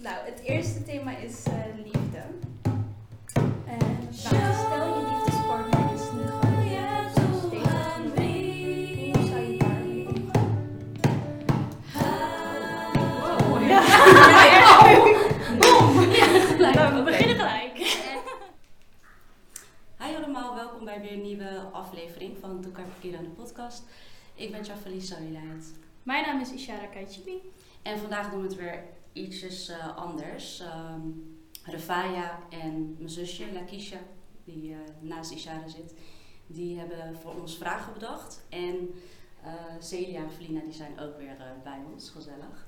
Nou, het eerste thema is eh, liefde. En de is, stel je liefdespartner is het geluk. Hoe zou je daarmee omgaan? Wow, Ja. Nou, we beginnen gelijk. Hi allemaal, welkom bij weer een nieuwe aflevering van Toekar Verkeer aan de podcast. Ik ben Jafali Saulieit. Mijn naam is Ishara Kaichibi. En vandaag doen we het weer ietsjes eh, anders. Rafaya en mijn zusje Lakisha, die eh, naast Ishara zit, die hebben voor ons vragen bedacht. En eh, Celia en Felina die zijn ook weer bij ons, gezellig.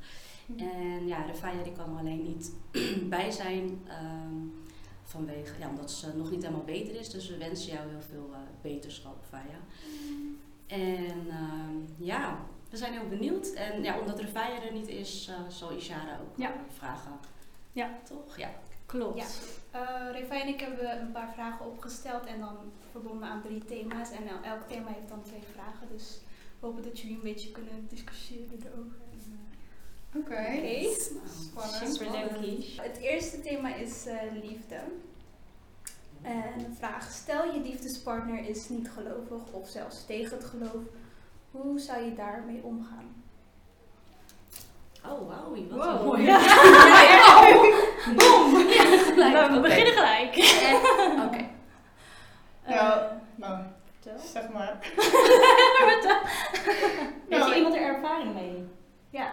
En ja, Rafaya die kan er alleen niet bij zijn. ehm, vanwege, ja, omdat ze nog niet helemaal beter is. Dus we wensen jou heel veel beterschap, Faya. En ehm, ja, we zijn heel benieuwd. En ja, omdat Rafaya er niet is, eh, zal Ishara ook Ja. eh, vragen. Ja. Toch? Ja. Klopt. Ja. Uh, Reva en ik hebben een paar vragen opgesteld en dan verbonden aan drie thema's. En el- elk thema heeft dan twee vragen, dus we hopen dat jullie een beetje kunnen discussiëren erover. Oké. eh, Oké. Spannend. Super leuk. Het eerste thema is eh, liefde. En de vraag, stel je liefdespartner is niet gelovig of zelfs tegen het geloof. Hoe zou je daarmee omgaan? Oh, wauw. Wat Wow. een mooie Ja. Boom! Ja, gelijk. Nou, we Oké. beginnen gelijk. Oké. Ja. Eh, Nou, vertel. zeg maar. Heeft er iemand er ervaring mee? Ja.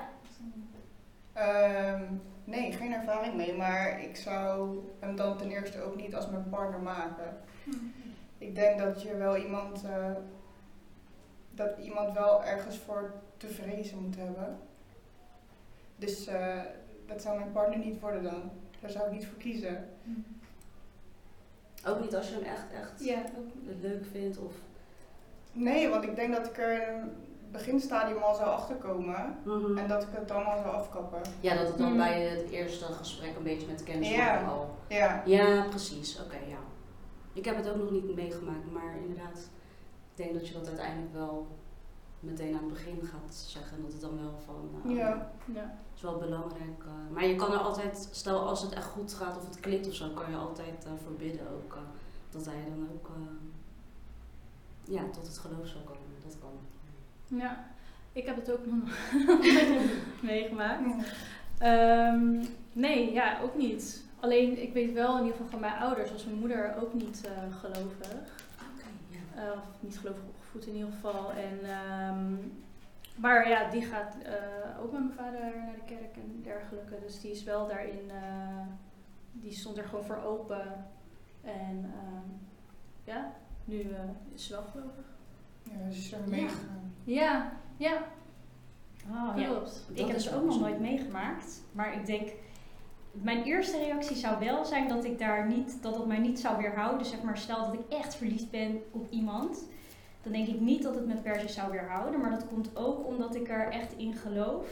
Ehm, nee, geen ervaring mee, maar ik zou hem dan ten eerste ook niet als mijn partner maken. Ik denk dat je wel iemand, eh, dat iemand wel ergens voor te vrezen moet hebben. Dus eh, dat zou mijn partner niet worden dan. Daar zou ik niet voor kiezen. Ook niet als je hem echt, echt Ja, leuk vindt of... Nee, want ik denk dat ik er in een beginstadium al zou achterkomen Mhm. en dat ik het dan al zou afkappen. Ja, dat het dan Mhm. bij het eerste gesprek een beetje met kennis Ja. al... Ja. Ja, precies. Oké, ja. Ik heb het ook nog niet meegemaakt, maar inderdaad, ik denk dat je dat uiteindelijk wel meteen aan het begin gaat zeggen. Dat het dan wel van, uh, Ja. Ja. is wel belangrijk. uh, maar je kan er altijd, stel als het echt goed gaat of het klikt of zo, kan je altijd uh, voor bidden ook. uh, dat hij dan ook, uh, ja, tot het geloof zal komen. Dat kan. Ja. Ik heb het ook nog meegemaakt. Ehm, nee, ja, ook niet. Alleen, ik weet wel in ieder geval van mijn ouders, was mijn moeder ook niet eh, gelovig. Oké, ja. Eh, of niet gelovig opgevoed in ieder geval. En, ehm, maar ja, die gaat eh, ook met mijn vader naar de kerk en dergelijke. Dus die is wel daarin, eh, die stond er gewoon voor open. En ehm, ja, nu eh, is ze wel gelovig. Ja, dus is er meegegaan. Ja, ja, Oh, ja. klopt. Ik heb is het ook nog nooit meegemaakt. Maar ik denk, mijn eerste reactie zou wel zijn dat ik daar niet, dat het mij niet zou weerhouden. Zeg maar, stel dat ik echt verliefd ben op iemand. Dan denk ik niet dat het me per se zou weerhouden. Maar dat komt ook omdat ik er echt in geloof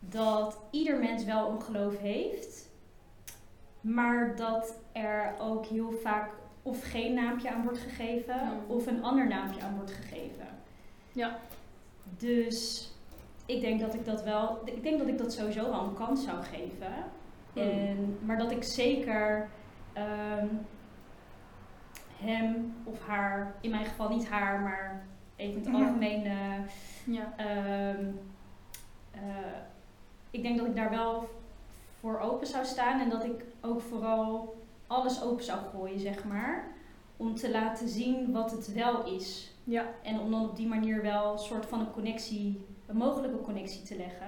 dat ieder mens wel een geloof heeft. Maar dat er ook heel vaak of geen naampje aan wordt gegeven Hmm. of een ander naampje aan wordt gegeven. Ja. Dus ik denk dat ik dat wel, ik denk dat ik dat sowieso wel een kans zou geven. Hmm. En, maar dat ik zeker ehm, hem of haar, in mijn geval niet haar, maar even in het algemeen. eh, Ja. ehm, eh, ik denk dat ik daar wel voor open zou staan en dat ik ook vooral alles open zou gooien, zeg maar. Om te laten zien wat het wel is. Ja. En om dan op die manier wel een soort van een connectie, een mogelijke connectie te leggen.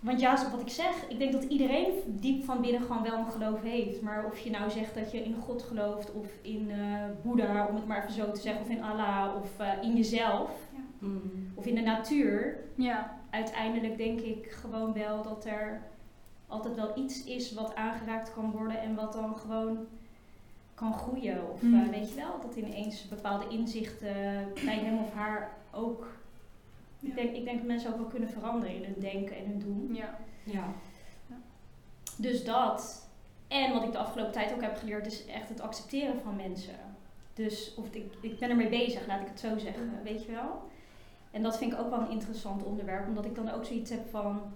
Want ja, wat ik zeg, ik denk dat iedereen diep van binnen gewoon wel een geloof heeft. Maar of je nou zegt dat je in God gelooft, of in eh Boeddha, om het maar even zo te zeggen, of in Allah, of eh, in jezelf, Mhm. of in de natuur. Ja. Uiteindelijk denk ik gewoon wel dat er altijd wel iets is wat aangeraakt kan worden en wat dan gewoon kan groeien. Of eh, Mm. weet je wel, dat ineens bepaalde inzichten bij hem of haar ook. Ja. Ik, denk, ik denk dat mensen ook wel kunnen veranderen in hun denken en hun doen. Ja. Ja. Dus dat. En wat ik de afgelopen tijd ook heb geleerd, is echt het accepteren van mensen. Dus of ik, ik ben ermee bezig, laat ik het zo zeggen, weet je wel. En dat vind ik ook wel een interessant onderwerp, omdat ik dan ook zoiets heb van.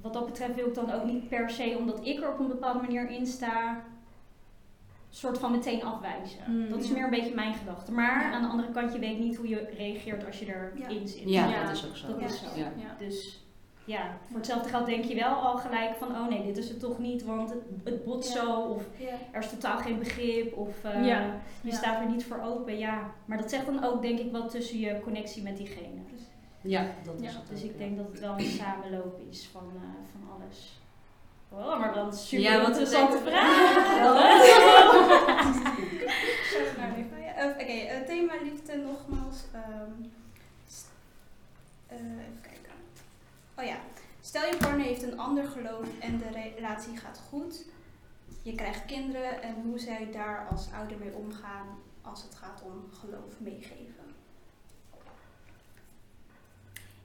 wat dat betreft wil ik dan ook niet per se, omdat ik er op een bepaalde manier in sta, soort van meteen afwijzen. Hmm. Dat is Ja. meer een beetje mijn gedachte. Maar Ja. aan de andere kant, je weet niet hoe je reageert als je erin Ja. zit. Ja, Ja, dat is ook zo. dat is zo. Ja. Ja. Dus ja, voor hetzelfde geld denk je wel al gelijk van, oh nee, dit is het toch niet, want het, het botst Ja. zo. Of Ja. er is totaal geen begrip. Of eh, Ja. je Ja. staat er niet voor open. Ja, maar dat zegt dan ook denk ik wel tussen je connectie met diegene. Ja, dat is Ja, het Dus ook, ik ja. denk dat het wel een samenloop is van, eh, van alles. Oh, maar dan super Ja, wat interessante vraag. Shout naar Levaya. Eh, Oké, eh, thema liefde nogmaals. ehm, eh, even kijken. Oh ja. Stel je partner heeft een ander geloof en de relatie gaat goed. Je krijgt kinderen en hoe zij daar als ouder mee omgaan als het gaat om geloof meegeven.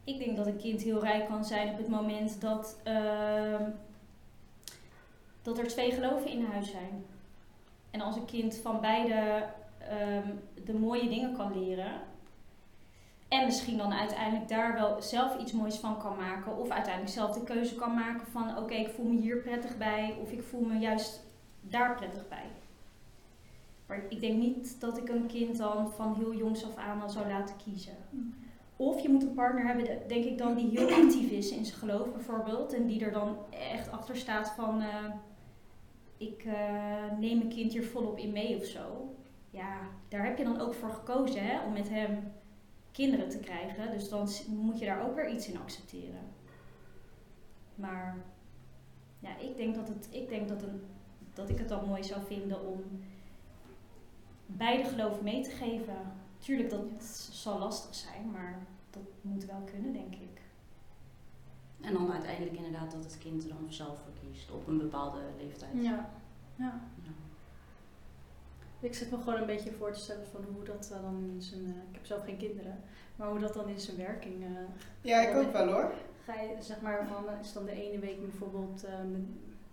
Ik denk dat een kind heel rijk kan zijn op het moment dat, ehm, dat er twee geloven in huis zijn. En als een kind van beide ehm, de mooie dingen kan leren. En misschien dan uiteindelijk daar wel zelf iets moois van kan maken. Of uiteindelijk zelf de keuze kan maken van oké, ik voel me hier prettig bij. Of ik voel me juist daar prettig bij. Maar ik denk niet dat ik een kind dan van heel jongs af aan al zou laten kiezen. Of je moet een partner hebben, de- denk ik dan, die heel actief is in zijn geloof bijvoorbeeld. En die er dan echt achter staat van, eh, ik eh, neem mijn kind hier volop in mee of zo. Ja, daar heb je dan ook voor gekozen hè, om met hem kinderen te krijgen. Dus dan moet je daar ook weer iets in accepteren. Maar ja, ik denk dat, het, ik, denk dat, een, dat ik het dan mooi zou vinden om beide geloven mee te geven. Tuurlijk, dat zal lastig zijn, maar dat moet wel kunnen, denk ik. En dan uiteindelijk inderdaad dat het kind er dan zelf voor kiest op een bepaalde leeftijd. Ja. ja. Ja. Ik zit me gewoon een beetje voor te stellen van hoe dat eh, dan in zijn... eh, ik heb zelf geen kinderen. Maar hoe dat dan in zijn werking... eh, Ja, ik ook wel hoor. ga je zeg maar van... Is dan de ene week bijvoorbeeld eh, met,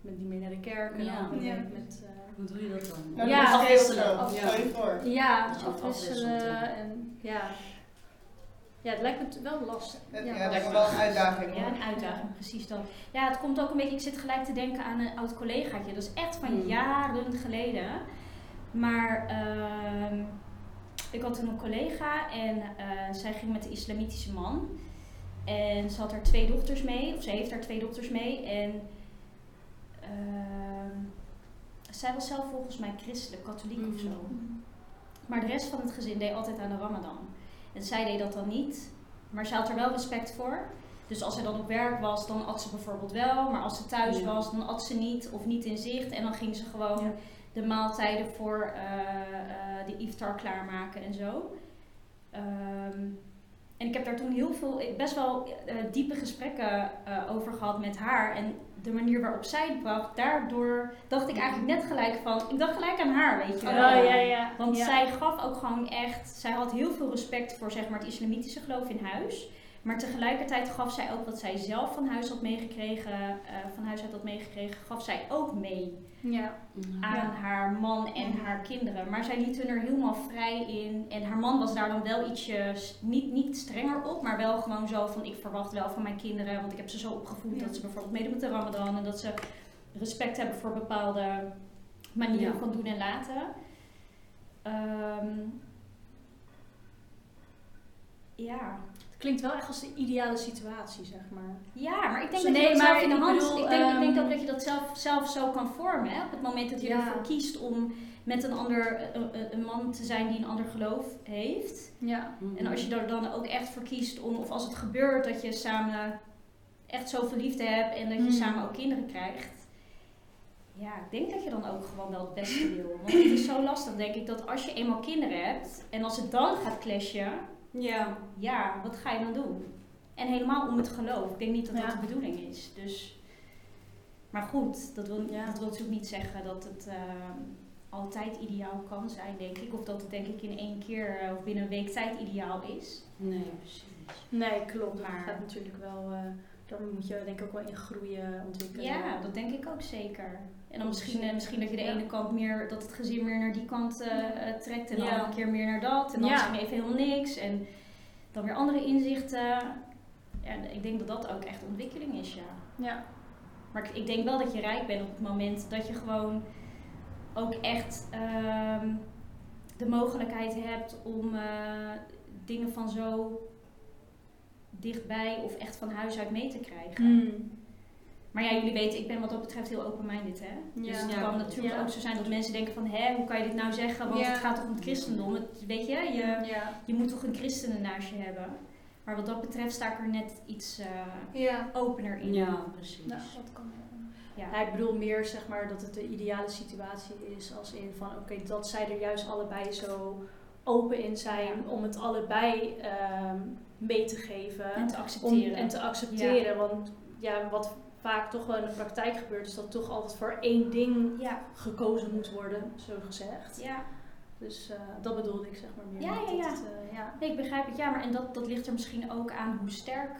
met die mee naar de kerk. En Ja. week met... eh, Hoe doe je dat dan? Nou, Ja, is afwisselen. heel Ja. voor. Ja, afwisselen en ja. Ja, het lijkt me wel lastig. Het- Ja, Ja, dat me wel een uitdaging Ja, een uitdaging, precies dat. Ja, het komt ook een beetje, ik zit gelijk te denken aan een oud collegaatje. Dat is echt van Mm. jaren geleden. Maar ehm, ik had toen een collega en eh, zij ging met de islamitische man. En ze had er twee dochters mee, of ze heeft daar twee dochters mee. En ehm, zij was zelf volgens mij christelijk, katholiek of zo. Mhm. Maar de rest van het gezin deed altijd aan de Ramadan. En zij deed dat dan niet. Maar ze had er wel respect voor. Dus als zij dan op werk was, dan at ze bijvoorbeeld wel. Maar als ze thuis Ja. was, dan at ze niet of niet in zicht. En dan ging ze gewoon Ja. de maaltijden voor eh, eh, de iftar klaarmaken en zo. Ehm, en ik heb daar toen heel veel, best wel eh, diepe gesprekken over gehad met haar. En de manier waarop zij het bracht, daardoor dacht ik eigenlijk net gelijk van, ik dacht gelijk aan haar, weet je Oh, wel. ja, ja. Want ja. zij gaf ook gewoon echt, zij had heel veel respect voor zeg maar, het islamitische geloof in huis. Maar tegelijkertijd gaf zij ook wat zij zelf van huis had meegekregen, eh, van huis uit had meegekregen, gaf zij ook mee Ja. Aan haar man en haar kinderen. Maar zij liet hun er helemaal vrij in. En haar man was daar dan wel ietsje, niet, niet strenger op, maar wel gewoon zo van ik verwacht wel van mijn kinderen, want ik heb ze zo opgevoed Ja. dat ze bijvoorbeeld meedoen met de ramadan en dat ze respect hebben voor bepaalde manieren Ja. van doen en laten. Ehm, ja. Klinkt wel echt als de ideale situatie, zeg maar. ja, maar ik denk Dus dat je dat zelf in de hand... bedoel, ik, denk, ik denk ehm, ook dat je dat zelf, zelf zo kan vormen. Hè? Op het moment dat je Ja. ervoor kiest om met een ander een, man te zijn die een ander geloof heeft. Ja. En als je er dan ook echt voor kiest om, of als het gebeurt dat je samen echt zoveel liefde hebt en dat je Mm. samen ook kinderen krijgt. Ja, ik denk dat je dan ook gewoon wel het beste wil. Want het is zo lastig, denk ik, dat als je eenmaal kinderen hebt en als het dan gaat clashen, Ja. ja, wat ga je dan doen? En helemaal om het geloof. Ik denk niet dat dat Ja. de bedoeling is. Dus, maar goed, dat wil, Ja. dat wil natuurlijk niet zeggen dat het ehm, altijd ideaal kan zijn, denk ik. Of dat het denk ik in één keer eh, of binnen een week tijd ideaal is. Nee, precies. Nee, klopt. Maar Maar- het gaat natuurlijk wel... eh daar moet je denk ik ook wel in groeien, ontwikkelen. Ja, dat denk ik ook zeker. En dan misschien, eh, misschien dat je de Ja. ene kant meer, dat het gezin meer naar die kant eh, eh, trekt en Ja. andere keer meer naar dat. En dan Ja. misschien even helemaal niks. En dan weer andere inzichten. En ik denk dat dat ook echt ontwikkeling is, ja. Ja. Maar ik, ik denk wel dat je rijk bent op het moment dat je gewoon ook echt ehm, de mogelijkheid hebt om eh, dingen van zo dichtbij of echt van huis uit mee te krijgen. Hmm. Maar ja, jullie weten, ik ben wat dat betreft heel open-minded, hè? Ja. Dus het Ja, kan natuurlijk Ja. ook zo zijn dat mensen denken van... Hé, hoe kan je dit nou zeggen? Want Ja. het gaat toch om het christendom? Het, weet je, je, Ja. je moet toch een christenen naast je hebben? Maar wat dat betreft sta ik er net iets eh, Ja. opener in. Ja, precies. Nou, Dat kan. Ja. Ja, ik bedoel meer zeg maar dat het de ideale situatie is als in van oké, dat zij er juist allebei zo open in zijn Ja. om het allebei ehm, mee te geven. En te om, accepteren. en te accepteren. Want ja, wat vaak toch wel in de praktijk gebeurt, is dat toch altijd voor één ding ja. gekozen moet worden, zo gezegd. ja. Dus eh, dat bedoelde ik zeg maar meer. Ja, ja, ja. het, eh, ja. Nee, ik begrijp het. Ja, maar en dat, dat ligt er misschien ook aan hoe sterk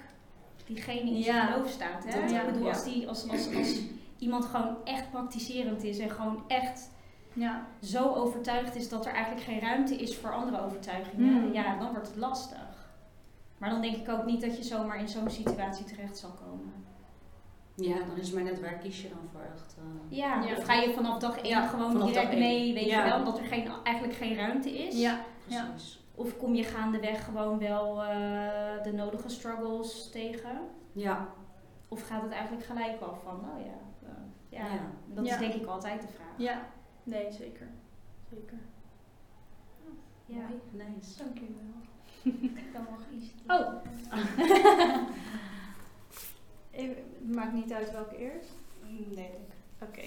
diegene in Ja. zijn geloof staat. Hè? Dat- ik bedoel, ja. als, die, als, als, als iemand gewoon echt praktiserend is en gewoon echt Ja. zo overtuigd is dat er eigenlijk geen ruimte is voor andere overtuigingen, Hmm. ja, dan wordt het lastig. Maar dan denk ik ook niet dat je zomaar in zo'n situatie terecht zal komen. Ja, dan is het maar net waar kies je dan voor echt. eh, Ja, Ja. of ga je vanaf dag één Ja, gewoon vanaf direct mee, weet Ja. je wel, omdat er geen, eigenlijk geen ruimte is? Ja. Ja. precies. Of kom je gaandeweg gewoon wel eh, de nodige struggles tegen? Ja. Of gaat het eigenlijk gelijk wel van, oh ja, ja, Ja. dat Ja. is denk ik altijd de vraag. Ja. Nee, zeker. Zeker. Ja. Nice. Dank wel. Dan mag iets. Oh. Het maakt niet uit welke eerst. Nee, Oké.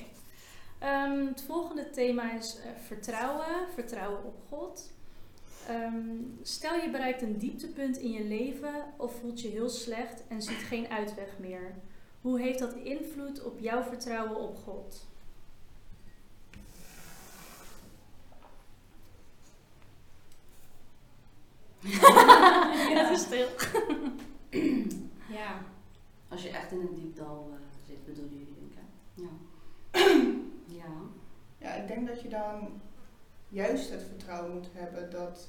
Ehm, het volgende thema is eh, vertrouwen. Vertrouwen op God. Ehm, stel je bereikt een dieptepunt in je leven of voelt je heel slecht en ziet geen uitweg meer. Hoe heeft dat invloed op jouw vertrouwen op God? het is stil. Ja. Als je echt in een diep dal eh, zit, bedoelen jullie denk ik. hè? Ja. ja. Ja, ik denk dat je dan juist het vertrouwen moet hebben dat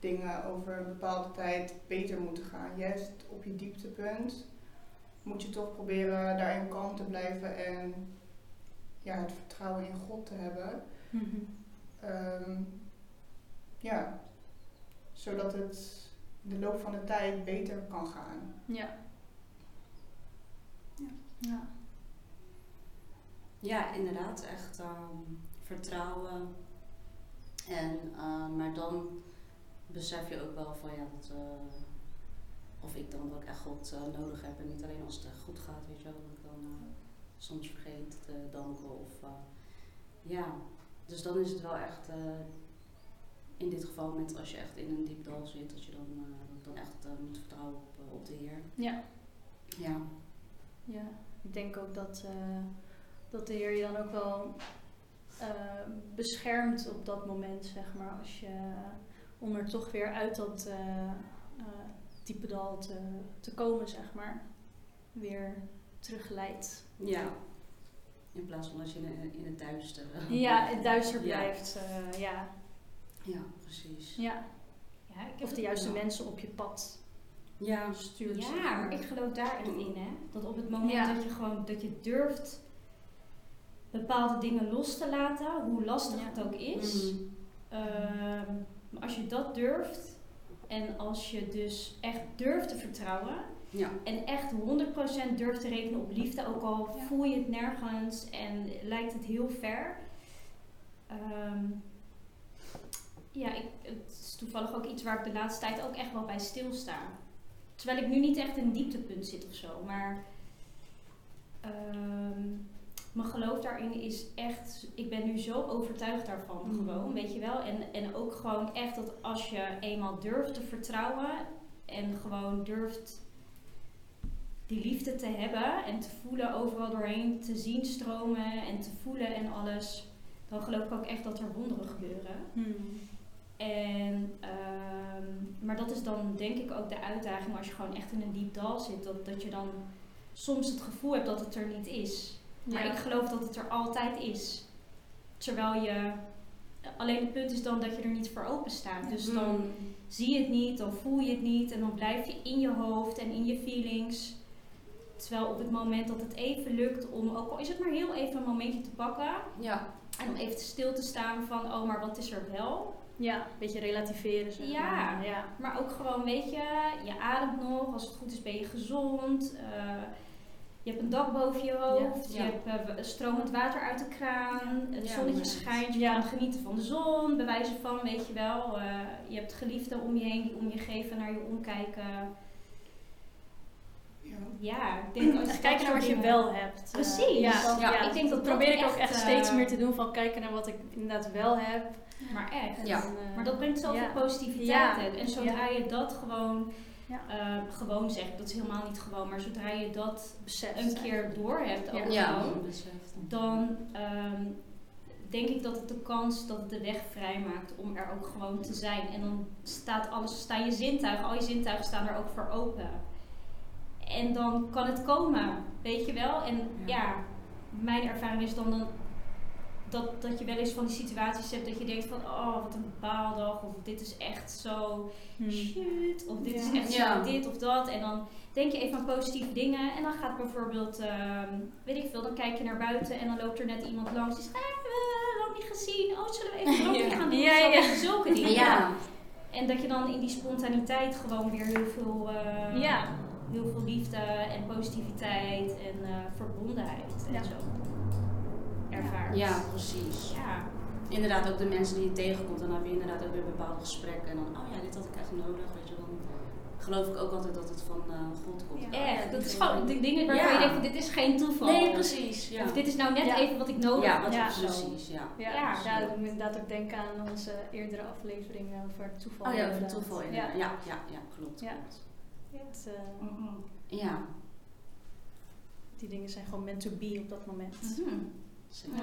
dingen over een bepaalde tijd beter moeten gaan. Juist op je dieptepunt moet je toch proberen daarin kalm te blijven en ja, het vertrouwen in God te hebben. Ehm, ja, zodat het in de loop van de tijd beter kan gaan. Ja. Ja. Ja, inderdaad, echt ehm, vertrouwen. En, eh, maar dan besef je ook wel van ja, dat, eh, of ik dan ook echt God eh, nodig heb. En niet alleen als het echt goed gaat, weet je wel, dat ik dan eh, soms vergeet te danken. Of, eh, ja, dus dan is het wel echt, eh, in dit geval met als je echt in een diep dal zit, dat je dan, eh, dan echt eh, moet vertrouwen op, eh, op de Heer. Ja. Ja, Ja, ik denk ook dat, dat de Heer je dan ook wel beschermt op dat moment, zeg maar. Als je, om er toch weer uit dat diepe dal te, te komen, zeg maar. Weer terugleidt. ja. In plaats van dat je in, in het duister. Ja, het duister blijft. ja. Ja, precies. ja. ja ik Of de juiste mensen op je pad Ja, stuurt. Ja, maar ik geloof daar echt in, hè. Dat op het moment Ja. dat je gewoon, dat je durft bepaalde dingen los te laten, hoe lastig Ja. het ook is. Mhm. Ehm, maar als je dat durft en als je dus echt durft te vertrouwen Ja. en echt 100% durft te rekenen op liefde, ook al Ja. voel je het nergens en lijkt het heel ver. Ehm, ja, ik, het is toevallig ook iets waar ik de laatste tijd ook echt wel bij stilsta. Terwijl ik nu niet echt in een dieptepunt zit of zo, maar ehm, mijn geloof daarin is echt, ik ben nu zo overtuigd daarvan Mhm. gewoon, weet je wel. En, en ook gewoon echt dat als je eenmaal durft te vertrouwen en gewoon durft die liefde te hebben en te voelen overal doorheen, te zien stromen en te voelen en alles, dan geloof ik ook echt dat er wonderen gebeuren. Hmm. En, ehm, maar dat is dan denk ik ook de uitdaging als je gewoon echt in een diep dal zit. Dat, dat je dan soms het gevoel hebt dat het er niet is. Maar ik geloof dat het er altijd is. Terwijl je. Alleen het punt is dan dat je er niet voor open staat. Dus dan Mm. zie je het niet, dan voel je het niet. En dan blijf je in je hoofd en in je feelings. Terwijl op het moment dat het even lukt om, ook al is het maar heel even een momentje te pakken. Ja. En om even stil te staan van, oh, maar wat is er wel? Ja, een beetje relativeren. Zeg Ja. maar. ja. Maar ook gewoon, weet je, je ademt nog. Als het goed is ben je gezond. eh, je hebt een dak boven je hoofd. Ja. Je hebt eh, stromend water uit de kraan. Het Ja, zonnetje maar- schijnt. Je Ja. kan genieten van de zon. Bewijzen van, weet je wel. eh, je hebt geliefden om je heen die om je geven, naar je omkijken. Ja. Ja, ik denk als kijken naar wat je wel hebt. Precies. Ja, Ja. ja. Ik denk dat dat probeer dat ik ook echt echt, steeds meer te doen. Van kijken naar wat ik inderdaad wel heb. Maar echt. Ja. En, eh, Maar dat brengt zoveel ja. positiviteit. Ja. En zodra je dat gewoon, Ja. eh, gewoon zegt, dat is helemaal niet gewoon, maar zodra je dat een keer door hebt, ook Ja, gewoon, beseft. dan ehm, denk ik dat het de kans dat het de weg vrijmaakt om er ook gewoon te zijn. En dan staat alles, staan je zintuigen, al je zintuigen staan er ook voor open. En dan kan het komen, weet je wel. En Ja. ja, mijn ervaring is dan, dan dat, dat je wel eens van die situaties hebt dat je denkt van, oh wat een baaldag, of dit is echt zo Hmm. shit, of dit is echt Ja. zo dit of dat. En dan denk je even aan positieve dingen en dan gaat bijvoorbeeld, ehm, weet ik veel, dan kijk je naar buiten en dan loopt er net iemand langs die zegt, ah, we lang niet gezien, oh zullen we even Ja. gaan doen? Ja, ja. Zulke dingen. Ja. En dat je dan in die spontaniteit gewoon weer heel veel, eh, Ja. heel veel liefde en positiviteit en eh, verbondenheid en zo ervaart. Ja, precies. Ja. Inderdaad, ook de mensen die je tegenkomt, dan heb je inderdaad ook weer bepaalde gesprekken. En dan, oh ja, dit had ik echt nodig. Weet je, dan geloof ik ook altijd dat het van eh, God komt. Ja. Echt, dat is gewoon de dingen waarvan Ja. je denkt van dit is geen toeval. Nee, precies. Ja, Of dit is nou net Ja. even wat ik nodig wat Ja. ja, precies. Ja. Ja, doet me inderdaad ook denken aan onze eerdere aflevering over toeval. Oh ja, over toeval Ja. inderdaad. Ja, ja, ja, klopt. Ja. klopt. Het, eh. Ja, die dingen zijn gewoon meant to be op dat moment. Mhm. Zeker. Ja.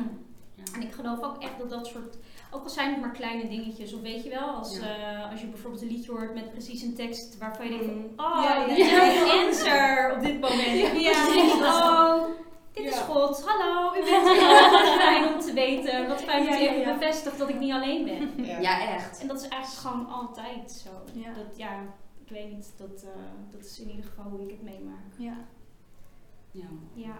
Ja. En ik geloof ook echt dat dat soort, ook al zijn het maar kleine dingetjes, of weet je wel, als, Ja. eh, als je bijvoorbeeld een liedje hoort met precies een tekst waarvan je denkt van, Mm. oh, Ja, dit ja. is mijn answer op dit moment. Ja. Oh, dit is. God, hallo, u bent er. Wat fijn om te weten, wat fijn dat je even bevestigt dat ik niet alleen ben. Ja. Ja, echt. En dat is eigenlijk gewoon altijd zo. Ja. Dat, ja, ik weet niet, dat, eh, dat is in ieder geval hoe ik het meemaak. Ja. Ja. Ja.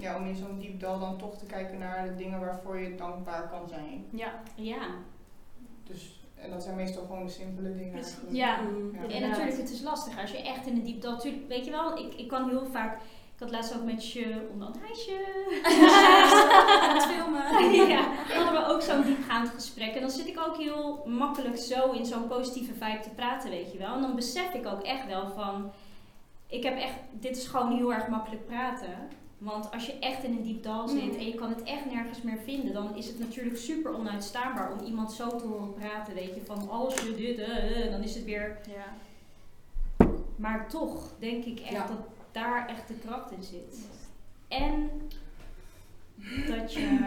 Ja, om in zo'n diep dal dan toch te kijken naar de dingen waarvoor je dankbaar kan zijn. Ja. Ja. Dus, en dat zijn meestal gewoon de simpele dingen. Ja. Ja. En natuurlijk, het is lastig als je echt in de diep dal. Tuurlijk, weet je wel, ik, ik kan heel vaak. Ik had laatst ook met je onder een. Het filmen. ja, dan hadden we ook zo'n diepgaand gesprek. En dan zit ik ook heel makkelijk zo in zo'n positieve vibe te praten, weet je wel. En dan besef ik ook echt wel van. Ik heb echt, dit is gewoon heel erg makkelijk praten. Want als je echt in een diep dal zit Mm. en je kan het echt nergens meer vinden, dan is het natuurlijk super onuitstaanbaar om iemand zo te horen praten. Weet je, van als je dit, eh, dan is het weer Ja. maar toch denk ik echt Ja. dat daar echt de kracht in zit. En dat je,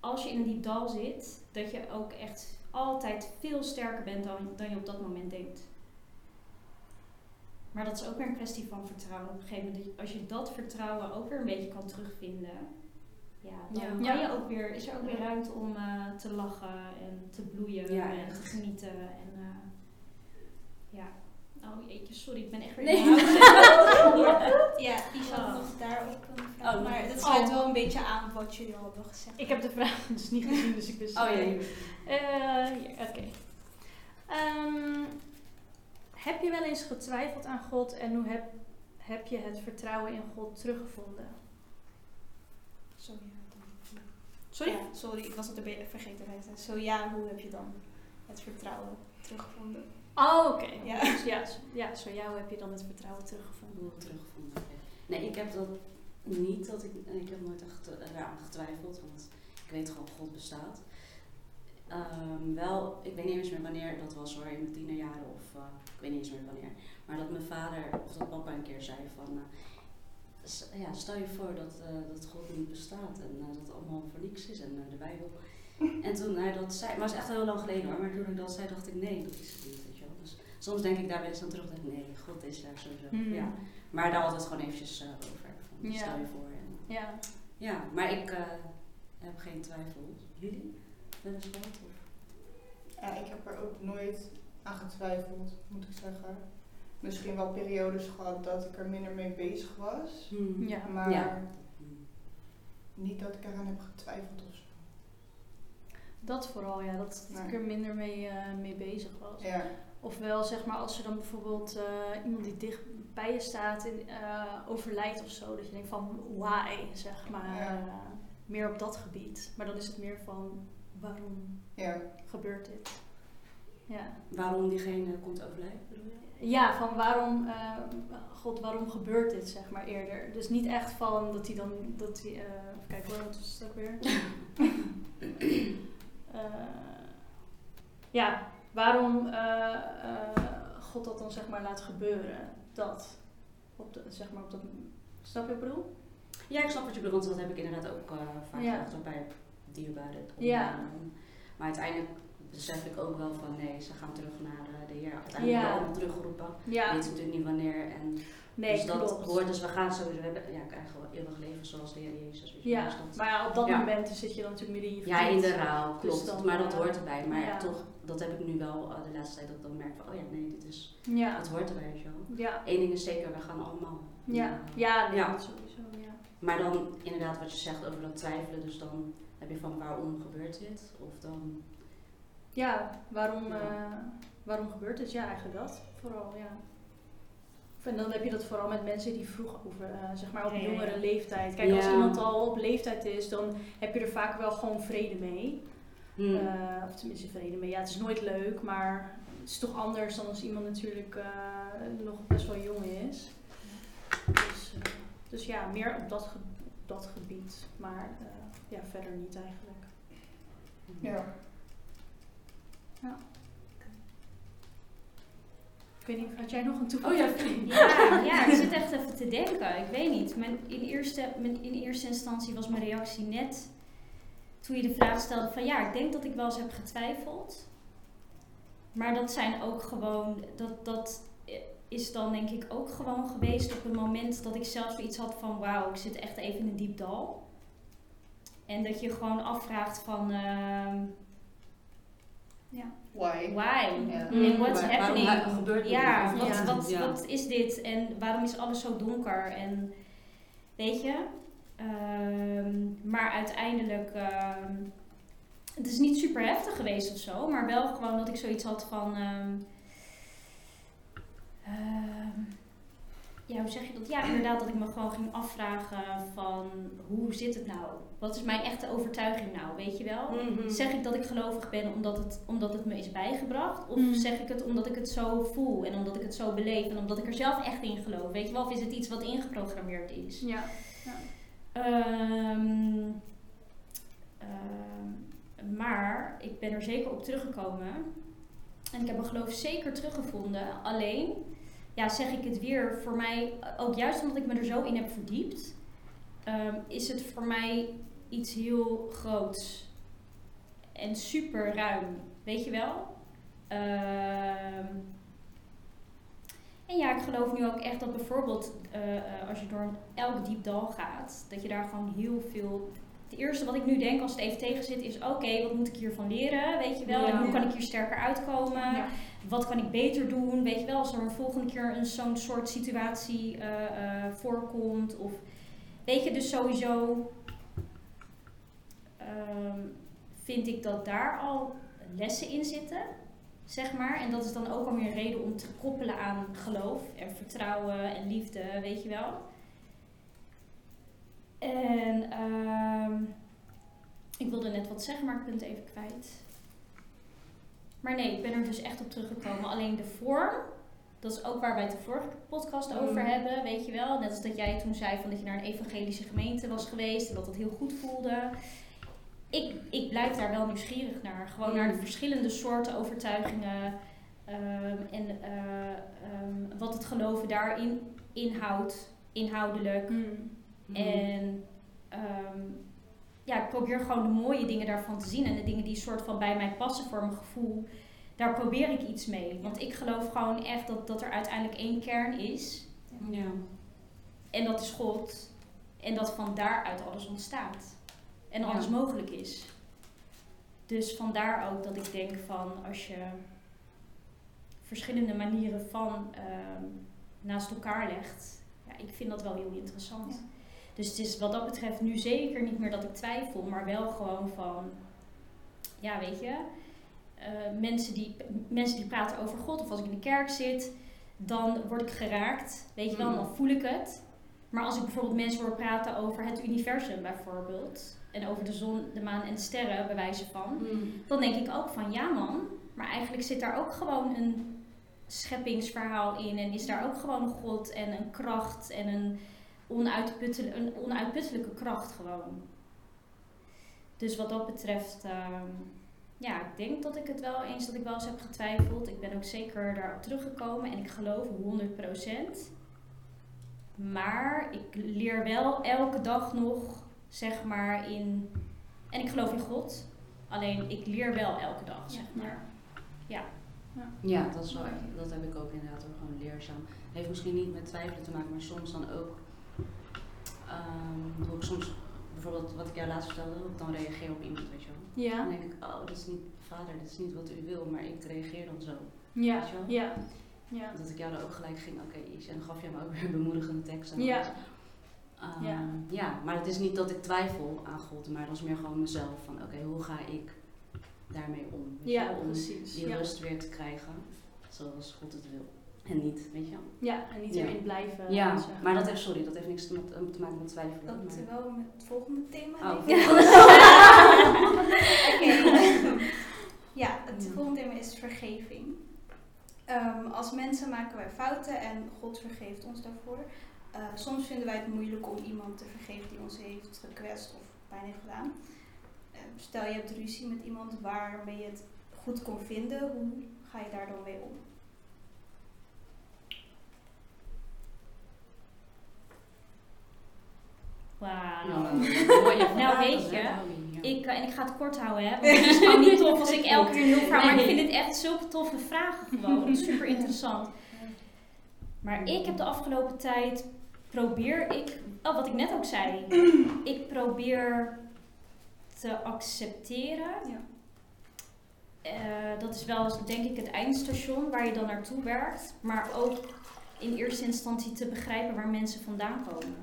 als je in een diep dal zit, dat je ook echt altijd veel sterker bent dan, dan je op dat moment denkt. Maar dat is ook weer een kwestie van vertrouwen. Op een gegeven moment, als je dat vertrouwen ook weer een beetje kan terugvinden, ja, dan Ja. kan Ja. je ook weer, is er ook weer ruimte om eh, te lachen en te bloeien Ja, en echt. te genieten. En, eh, ja. Oh jeetje, sorry, ik ben echt weer Nee. in. Ja, die zat Oh. nog daarop. Oh, maar dat sluit Oh. wel een beetje aan wat jullie hadden gezegd. Ik heb de vraag dus niet gezien, dus ik wist Oh. Eh, hier, Oké. Heb je wel eens getwijfeld aan God en hoe heb, heb je het vertrouwen in God teruggevonden? Sorry. Sorry? Ja, sorry, ik was het een beetje vergeten. Zo ja, hoe heb je dan het vertrouwen teruggevonden? Oh, oké. Ja. Dus ja, zo- ja, zo ja, hoe heb je dan het vertrouwen teruggevonden? Hoe teruggevonden. Nee, ik heb dat niet. Dat ik, ik heb nooit echt eh, eraan getwijfeld, want ik weet gewoon God bestaat. Ehm, wel, ik weet niet eens meer wanneer dat was hoor, in mijn tienerjaren of eh, ik weet niet eens meer wanneer. Maar dat mijn vader of dat papa een keer zei van, eh, ja, stel je voor dat, eh, dat God niet bestaat en dat het allemaal voor niks is en de Bijbel. En toen hij dat zei, maar het is echt heel lang geleden hoor, maar toen ik dat zei dacht ik nee, dat is het niet. Weet je wel. Dus soms denk ik daar wel eens aan terug, ik, nee, God is er sowieso. Hmm. Ja. Maar daar altijd gewoon eventjes over. Van, Ja. Stel je voor. En, Ja. ja, maar ik heb geen twijfel. Jullie? Ja, ik heb er ook nooit aan getwijfeld, moet ik zeggen. misschien wel periodes gehad dat ik er minder mee bezig was. Hmm. Ja. Maar Ja. niet dat ik eraan heb getwijfeld of zo. Dat vooral, ja. Dat, dat ik er minder mee, eh, mee bezig was. Ja, Ofwel, zeg maar, als er dan bijvoorbeeld eh, iemand die dicht bij je staat eh, overlijdt of zo. Dat je denkt van, why, zeg maar. Ja. eh, meer op dat gebied. Maar dan is het meer van, waarom ja. gebeurt dit? Ja. Waarom diegene komt overlijden, bedoel je? Ja, van waarom, eh, god, waarom gebeurt dit, zeg maar, eerder. Dus niet echt van dat hij dan, dat hij, eh kijken hoor, wat is het ook weer? Eh, ja, waarom eh, eh, God dat dan, zeg maar, laat gebeuren. Dat, op de, zeg maar, op dat, snap je wat ik bedoel? Ja, ik snap wat je bedoelt, want dat heb ik inderdaad ook eh, vaak Ja. gedacht bij dierbaren. Ja. Maar uiteindelijk besef ik ook wel van nee, ze gaan terug naar eh, de Heer. Uiteindelijk Ja. wel allemaal teruggeroepen. Ja, weet natuurlijk niet wanneer. En nee, dus dat klopt. hoort, dus we gaan sowieso, we hebben, ja, ik krijg wel eeuwig leven zoals de Heer Jezus. Ja, dus dat- maar ja, op dat moment zit je dan natuurlijk midden in je ja, in de Dus klopt. dan, maar dat eh, hoort erbij. Maar toch, dat heb ik nu wel eh, de laatste tijd dat ik dan merk van, oh ja, nee, dit is, Ja, het hoort erbij, wel. ja, Eén ding is zeker, we gaan allemaal. ja, ja, nee, dat sowieso, ja. Maar dan inderdaad wat je zegt over dat twijfelen, dus dan heb je van waarom gebeurt dit? Of dan, Ja, waarom, Ja. eh, waarom gebeurt het? Ja, eigenlijk dat. Vooral, ja. En dan heb je dat vooral met mensen die vroeg over, eh, zeg maar op jongere ja. leeftijd. Kijk, als iemand al op leeftijd is, dan heb je er vaak wel gewoon vrede mee. hmm, Eh, of tenminste vrede mee. Ja, het is nooit leuk, maar het is toch anders dan als iemand natuurlijk nog best wel jong is. Dus, dus ja, meer op dat, ge- op dat gebied. Maar ja, verder niet eigenlijk. ja. Ik weet niet, had jij nog een Oh toevoeging? ja, Ja, ja, ik zit echt even te denken. Ik weet niet. Mijn, in, eerste, mijn, in eerste instantie was mijn reactie net toen je de vraag stelde van ja, ik denk dat ik wel eens heb getwijfeld. Maar dat zijn ook gewoon, dat, dat is dan denk ik ook gewoon geweest op het moment dat ik zelf zoiets had van wauw, ik zit echt even in een diep dal. En dat je gewoon afvraagt van ehm, Why? why? Ja. En what's Waar- waarom happening? ha- gebeurt dit? Ja, wat, ja. Wat, Ja. wat is dit en waarom is alles zo donker? En weet je, Ehm, maar uiteindelijk, ehm, het is niet super heftig geweest of zo, maar wel gewoon dat ik zoiets had van, ehm, ehm, ja, hoe zeg je dat? Ja, inderdaad, dat ik me gewoon ging afvragen van, hoe zit het nou? Wat is mijn echte overtuiging nou, weet je wel? Mhm. Zeg ik dat ik gelovig ben omdat het, omdat het me is bijgebracht? Of Mm. zeg ik het omdat ik het zo voel en omdat ik het zo beleef en omdat ik er zelf echt in geloof? Weet je wel? Of is het iets wat ingeprogrammeerd is? Ja. Ehm, ehm, maar ik ben er zeker op teruggekomen. En ik heb mijn geloof zeker teruggevonden. Alleen, ja, zeg ik het weer, voor mij, ook juist omdat ik me er zo in heb verdiept, ehm, is het voor mij iets heel groots. En super ruim, weet je wel? Ehm, en ja, ik geloof nu ook echt dat bijvoorbeeld eh, eh, als je door elk diep dal gaat, dat je daar gewoon heel veel. Het eerste wat ik nu denk als het even tegen zit is: oké, wat moet ik hiervan leren? Weet je wel? Ja. En hoe kan ik hier sterker uitkomen? Ja. Wat kan ik beter doen? Weet je wel, als er een volgende keer een zo'n soort situatie eh, voorkomt. Of weet je, dus sowieso ehm, vind ik dat daar al lessen in zitten. Zeg maar. En dat is dan ook alweer een reden om te koppelen aan geloof en vertrouwen en liefde, weet je wel. En ehm, ik wilde net wat zeggen, maar ik ben het even kwijt. Maar nee, ik ben er dus echt op teruggekomen. Alleen de vorm, dat is ook waar wij het de vorige podcast over Mm. hebben, weet je wel. Net als dat jij toen zei van dat je naar een evangelische gemeente was geweest en dat het heel goed voelde. Ik, ik blijf daar wel nieuwsgierig naar. Gewoon naar de verschillende soorten overtuigingen. ehm, en eh, ehm, wat het geloven daarin inhoudt, inhoudelijk. Mm. En ehm, ja, ik probeer gewoon de mooie dingen daarvan te zien. En de dingen die soort van bij mij passen voor mijn gevoel. Daar probeer ik iets mee. Want ik geloof gewoon echt dat, dat er uiteindelijk één kern is. Ja. En dat is God. En dat van daaruit alles ontstaat. En Ja. alles mogelijk is. Dus vandaar ook dat ik denk van als je verschillende manieren van ehm, naast elkaar legt, ja, ik vind dat wel heel interessant. Ja. Dus het is wat dat betreft nu zeker niet meer dat ik twijfel, maar wel gewoon van, ja, weet je, eh, mensen, die, mensen die praten over God of als ik in de kerk zit, dan word ik geraakt, weet je wel, Mm. dan voel ik het. Maar als ik bijvoorbeeld mensen hoor praten over het universum bijvoorbeeld, en over de zon, de maan en de sterren, bij wijze van, Mm. dan denk ik ook van ja man, maar eigenlijk zit daar ook gewoon een scheppingsverhaal in en is daar ook gewoon een God en een kracht en een, onuitputtel- een onuitputtelijke kracht gewoon. Dus wat dat betreft, ehm, ja, ik denk dat ik het wel eens dat ik wel eens heb getwijfeld. Ik ben ook zeker daarop teruggekomen en ik geloof 100%. Maar ik leer wel elke dag nog, zeg maar, in. En ik geloof in God. Alleen ik leer wel elke dag, zeg Ja. maar. Ja, dat, is wel, dat heb ik ook inderdaad ook gewoon leerzaam. Heeft misschien niet met twijfelen te maken, maar soms dan ook. ehm hoe ik soms, bijvoorbeeld wat ik jou laatst vertelde, hoe ik dan reageer op iemand, weet je wel. Ja. Dan denk ik, oh, dit is niet, vader, dit is niet wat u wil, maar ik reageer dan zo. Ja. Weet je wel? Ja. Ja. Dat ik jou dan ook gelijk ging, oké, iets. En dan gaf je me ook weer een bemoedigende tekst. En Ja. alles. Ehm, Ja. ja, maar het is niet dat ik twijfel aan God, maar dat is meer gewoon mezelf. Van oké, hoe ga ik daarmee om? Weet Ja, om precies. die Ja. rust weer te krijgen, zoals God het wil. En niet, weet je wel. ja, en niet Ja. erin blijven. Ja, maar dat heeft, sorry, dat heeft niks te, met- te maken met twijfelen. Dat maar- wel met het volgende thema. Oh. Oké. ja, het Ja. volgende thema is vergeving. Ehm, als mensen maken wij fouten en God vergeeft ons daarvoor. Eh, soms vinden wij het moeilijk om iemand te vergeven die ons heeft gekwetst of pijn heeft gedaan. Eh, stel je hebt ruzie met iemand waarmee je het goed kon vinden, hoe ga je daar dan mee om? Wauw. Nou, Nou, weet je. Ik, eh, en ik ga het kort houden, hè. Want het is gewoon niet tof als ik elke keer een verhaal... Maar ik vind dit echt zulke toffe vragen gewoon. Super interessant. Maar ik heb de afgelopen tijd... Probeer ik... Oh, wat ik net ook zei. Ik probeer te accepteren. Ja. Eh, dat is wel, denk ik, het eindstation waar je dan naartoe werkt. Maar ook in eerste instantie te begrijpen waar mensen vandaan komen.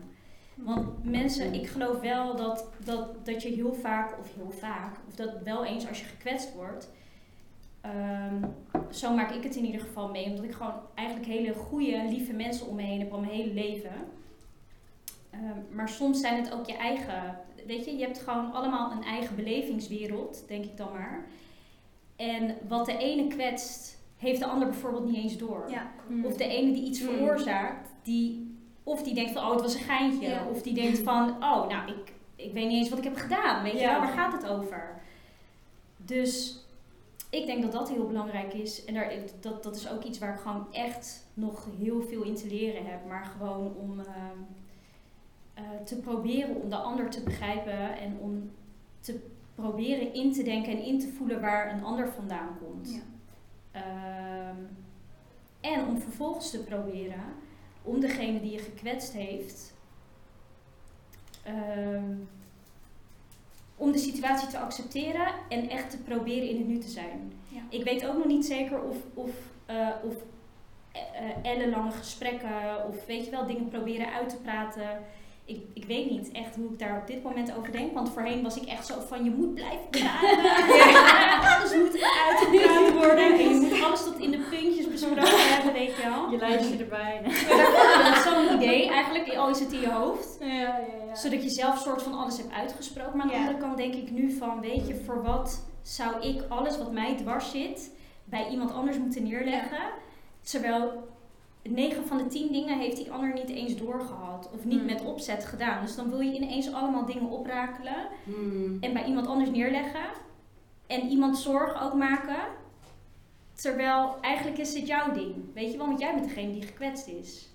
Want mensen, ik geloof wel dat, dat, dat je heel vaak, of heel vaak, of dat wel eens als je gekwetst wordt. ehm, zo maak ik het in ieder geval mee, omdat ik gewoon eigenlijk hele goede, lieve mensen om me heen heb al mijn hele leven. Ehm, maar soms zijn het ook je eigen, weet je, je hebt gewoon allemaal een eigen belevingswereld, denk ik dan maar. En wat de ene kwetst, heeft de ander bijvoorbeeld niet eens door. Ja, Of de ene die iets Mm. veroorzaakt, die, of die denkt van, oh, het was een geintje. Ja. Of die denkt van, oh, nou, ik, ik weet niet eens wat ik heb gedaan. Weet je wel, waar gaat het over? Dus ik denk dat dat heel belangrijk is. En daar, dat, dat is ook iets waar ik gewoon echt nog heel veel in te leren heb. Maar gewoon om ehm, eh, te proberen om de ander te begrijpen en om te proberen in te denken en in te voelen waar een ander vandaan komt. ja. Ehm, en om vervolgens te proberen om degene die je gekwetst heeft, ehm, om de situatie te accepteren en echt te proberen in het nu te zijn. Ja. Ik weet ook nog niet zeker of, of, eh, of eh, eh, ellenlange gesprekken of weet je wel, dingen proberen uit te praten. Ik, ik weet niet echt hoe ik daar op dit moment over denk. Want voorheen was ik echt zo van je moet blijven praten. Alles moet uitgepraat worden. En je moet alles tot in de puntjes besproken hebben, weet je wel. Je lijstje erbij. Dat is zo'n idee eigenlijk. Al is het in je hoofd. Ja, ja, ja. Zodat je zelf soort van alles hebt uitgesproken. Maar aan de andere kant denk ik nu van, weet je, voor wat zou ik alles wat mij dwars zit bij iemand anders moeten neerleggen? Terwijl 9 van de 10 dingen heeft die ander niet eens doorgehad. Of niet Hmm. met opzet gedaan. Dus dan wil je ineens allemaal dingen oprakelen. Hmm. En bij iemand anders neerleggen. En iemand zorg ook maken. Terwijl eigenlijk is het jouw ding. Weet je wel, want jij bent degene die gekwetst is.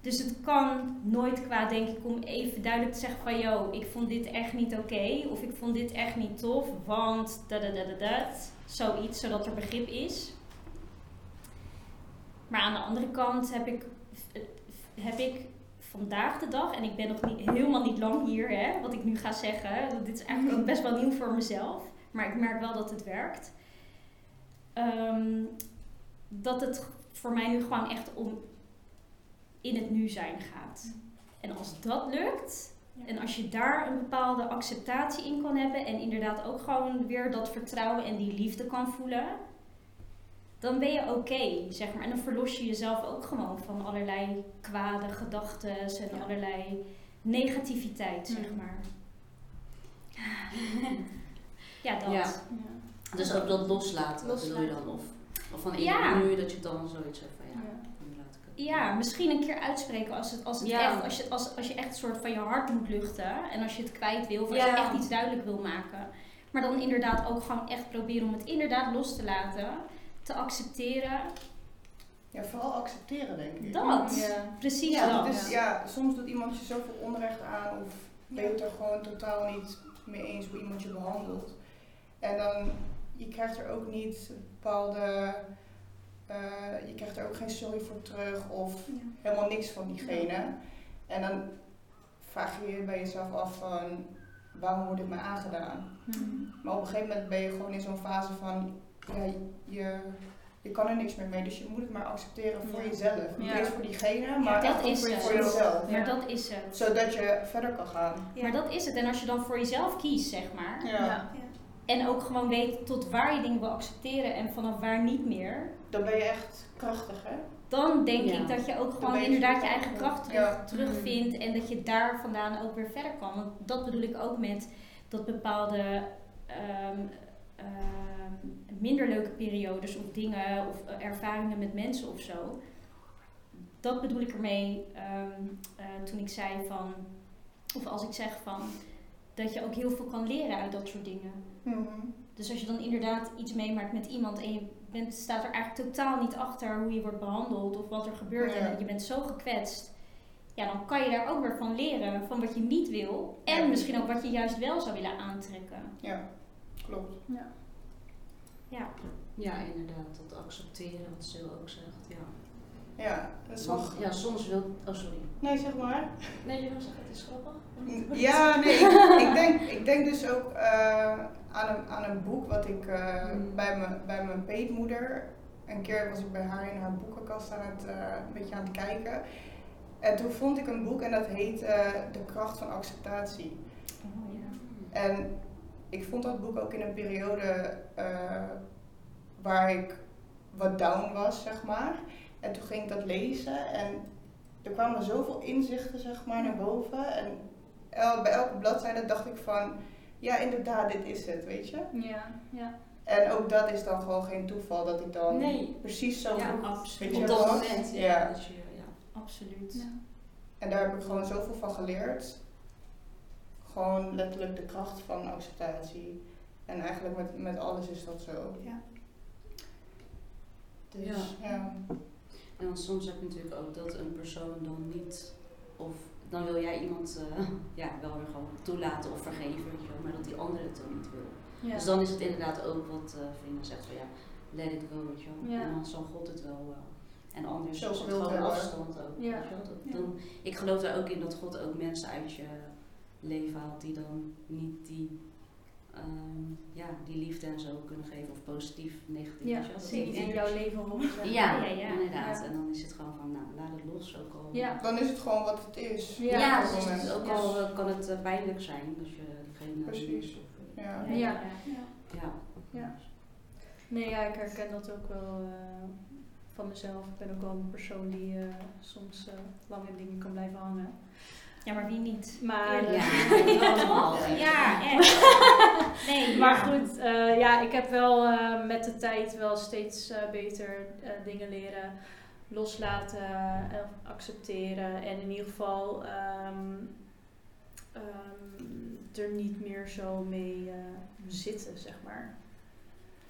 Dus het kan nooit kwaad, denk ik, om even duidelijk te zeggen van... Yo, ik vond dit echt niet oké. of ik vond dit echt niet tof, want... Da, da, da, da, da. Zoiets, zodat er begrip is. Maar aan de andere kant heb ik, heb ik vandaag de dag... En ik ben nog niet, helemaal niet lang hier, hè, wat ik nu ga zeggen. Dit is eigenlijk ook best wel nieuw voor mezelf. Maar ik merk wel dat het werkt. Ehm, dat het voor mij nu gewoon echt om in het nu zijn gaat. En als dat lukt, en als je daar een bepaalde acceptatie in kan hebben en inderdaad ook gewoon weer dat vertrouwen en die liefde kan voelen, dan ben je oké, zeg maar. En dan verlos je jezelf ook gewoon van allerlei kwade gedachten en Ja. allerlei negativiteit, zeg Mm. maar. Ja, dat. Ja. Ja. Dus ook dat loslaten, wat bedoel je Loslaten. dan? Of, of van Ja. nu dat je dan zoiets hebt van ja, Ja. nu laat ik het. Ja, misschien een keer uitspreken als, het, als, het Ja. echt, als, je, als, als je echt een soort van je hart moet luchten. En als je het kwijt wil, of als Ja. je echt iets duidelijk wil maken. Maar dan inderdaad ook gewoon echt proberen om het inderdaad los te laten. Te accepteren. Ja, vooral accepteren, denk ik. Dat. Ja. Precies Ja, dat. dus ja, soms doet iemand je zoveel onrecht aan of ben je het er gewoon totaal niet mee eens hoe iemand je behandelt. En dan, je krijgt er ook niet bepaalde, eh, je krijgt er ook geen sorry voor terug of helemaal niks van diegene. En dan vraag je je bij jezelf af van, waarom wordt dit mij aangedaan? Mhm. Maar op een gegeven moment ben je gewoon in zo'n fase van, ja, je, je kan er niks meer mee, dus je moet het maar accepteren voor Ja. jezelf. Niet Ja. eens voor diegene, maar dat ook is voor, het. voor jezelf. Maar dat is het. Zodat je verder kan gaan. Maar dat is het. En als je dan voor jezelf kiest, zeg maar. Ja. En ook gewoon weet tot waar je dingen wil accepteren en vanaf waar niet meer. Dan ben je echt krachtig, hè? Dan denk Ja. ik dat je ook gewoon je inderdaad je eigen kracht terug, Ja. terugvindt. En dat je daar vandaan ook weer verder kan. Want dat bedoel ik ook met dat bepaalde ehm, ehm, minder leuke periodes of dingen of eh, ervaringen met mensen of zo. Dat bedoel ik ermee ehm, eh, toen ik zei van, of als ik zeg van, dat je ook heel veel kan leren uit dat soort dingen. Mhm. Dus als je dan inderdaad iets meemaakt met iemand en je bent, staat er eigenlijk totaal niet achter hoe je wordt behandeld of wat er gebeurt Ja. en je bent zo gekwetst, ja, dan kan je daar ook weer van leren, van wat je niet wil en Ja. misschien ook wat je juist wel zou willen aantrekken. Ja, klopt. Ja, Ja, inderdaad, dat accepteren, wat Sil ook zegt. Ja. Ja, dat is Want, toch... ja, soms wil. Oh, sorry. Nee, zeg maar. Nee, je wil zeggen, het is grappig. Ja, nee, ik, ik, denk, ik denk dus ook eh, aan, een, aan een boek wat ik eh, Mm. bij, mijn, bij mijn peetmoeder. Een keer was ik bij haar in haar boekenkast aan het, eh, een beetje aan het kijken. En toen vond ik een boek en dat heet eh, De kracht van acceptatie. oh, ja. En ik vond dat boek ook in een periode eh, waar ik wat down was, zeg maar. En toen ging ik dat lezen en er kwamen zoveel inzichten, zeg maar, naar boven. En el- bij elke bladzijde dacht ik van, ja, inderdaad, dit is het, weet je. Ja, ja. En ook dat is dan gewoon geen toeval dat ik dan Nee. precies zo Ja, absoluut. Op dat moment, ja. Ja. ja. Absoluut. Ja. En daar heb ik gewoon zoveel van geleerd. Gewoon letterlijk de kracht van acceptatie. En eigenlijk met, met alles is dat zo. Ja. Dus Ja. ja. En dan soms heb je natuurlijk ook dat een persoon dan niet, of dan wil jij iemand eh, ja, wel weer gewoon toelaten of vergeven, weet je wel, maar dat die andere het dan niet wil. Ja. Dus dan is het inderdaad ook wat eh vrienden zegt van ja, let it go, weet je wel. Ja. En dan zal God het wel. eh, en anders is het gewoon afstand ook. Ja. Weet je wel. Dat, Ja. dan, ik geloof er ook in dat God ook mensen uit je leven haalt die dan niet die, ehm, ja, die liefde en zo kunnen geven. Of positief, negatief. Ja, weet je wel. Dat zie die- in jouw leven horen zijn. Ja, Ja, ja. inderdaad. Ja. En dan is het gewoon van, nou, laat het los ook al. Ja. Dan is het gewoon wat het is. Ja, Ja, dus moment. het- ook al eh, kan het eh, pijnlijk zijn als je diegene Precies. of, Ja. Ja. ja. Ja. Nee, ja, ik herken dat ook wel eh, van mezelf. Ik ben ook wel een persoon die eh, soms eh, lang in dingen kan blijven hangen. Ja, maar wie niet? Maar, Ja, allemaal. Ja, echt. Nee, maar ja. goed, eh, ja, ik heb wel eh, met de tijd wel steeds eh, beter eh, dingen leren loslaten en accepteren. En in ieder geval ehm, ehm, er niet meer zo mee eh, zitten, zeg maar.